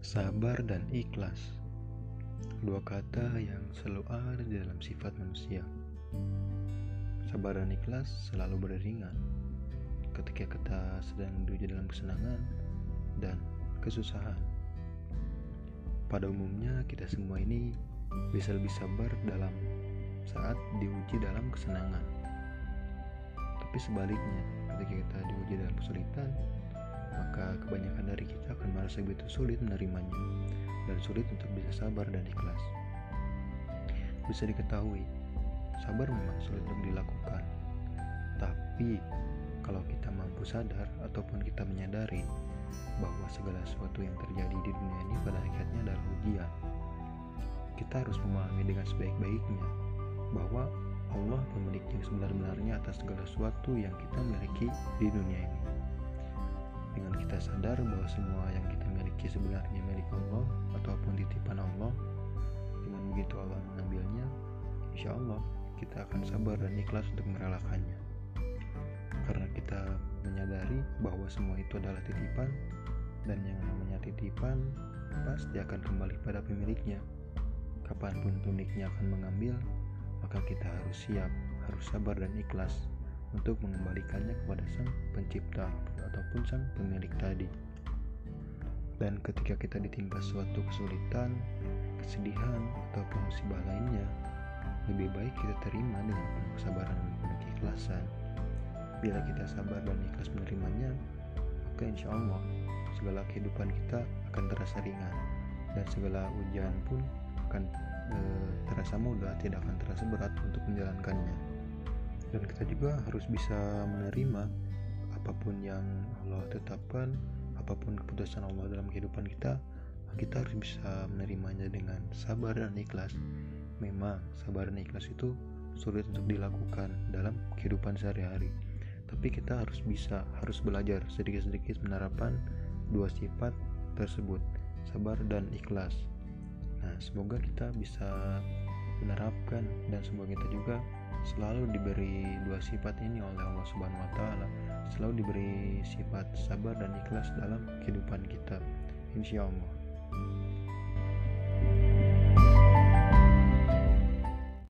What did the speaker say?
Sabar dan ikhlas. Dua kata yang selalu ada di dalam sifat manusia. Sabar dan ikhlas selalu beriringan. Ketika kita sedang menuju dalam kesenangan dan kesusahan. Pada umumnya kita semua ini bisa lebih sabar dalam saat diuji dalam kesenangan. Tapi sebaliknya ketika kita diuji dalam kesulitan maka kebanyakan dari kita akan merasa begitu sulit menerimanya dan sulit untuk bisa sabar dan ikhlas. Bisa diketahui, sabar memang sulit untuk dilakukan. Tapi, kalau kita mampu sadar ataupun kita menyadari bahwa segala sesuatu yang terjadi di dunia ini pada akhirnya adalah ujian, kita harus memahami dengan sebaik-baiknya bahwa Allah pemilik yang sebenar-benarnya atas segala sesuatu yang kita miliki di dunia ini. Dengan kita sadar bahwa semua yang kita miliki sebenarnya milik Allah ataupun titipan Allah dengan begitu Allah mengambilnya insya Allah kita akan sabar dan ikhlas untuk merelakannya. Karena kita menyadari bahwa semua itu adalah titipan dan yang namanya titipan pasti akan kembali pada pemiliknya. Kapan pun pemiliknya akan mengambil maka kita harus siap harus sabar dan ikhlas untuk mengembalikannya kepada sang pencipta ataupun sang pemilik tadi. Dan ketika kita ditimpa suatu kesulitan, kesedihan, ataupun musibah lainnya, lebih baik kita terima dengan penuh kesabaran dan penuh keikhlasan. Bila kita sabar dan ikhlas menerimanya, maka insya Allah segala kehidupan kita akan terasa ringan dan segala ujian pun akan e, terasa mudah, tidak akan terasa berat untuk menjalankannya. Dan kita juga harus bisa menerima apa pun yang Allah tetapkan apa pun keputusan Allah dalam kehidupan kita kita harus bisa menerimanya dengan sabar dan ikhlas. Memang sabar dan ikhlas itu sulit untuk dilakukan dalam kehidupan sehari-hari tapi kita harus bisa harus belajar sedikit-sedikit menerapkan dua sifat tersebut sabar dan ikhlas nah semoga kita bisa menerapkan dan semoga kita juga selalu diberi dua sifat ini oleh Allah Subhanahu wa taala, selalu diberi sifat sabar dan ikhlas dalam kehidupan kita. Insya Allah.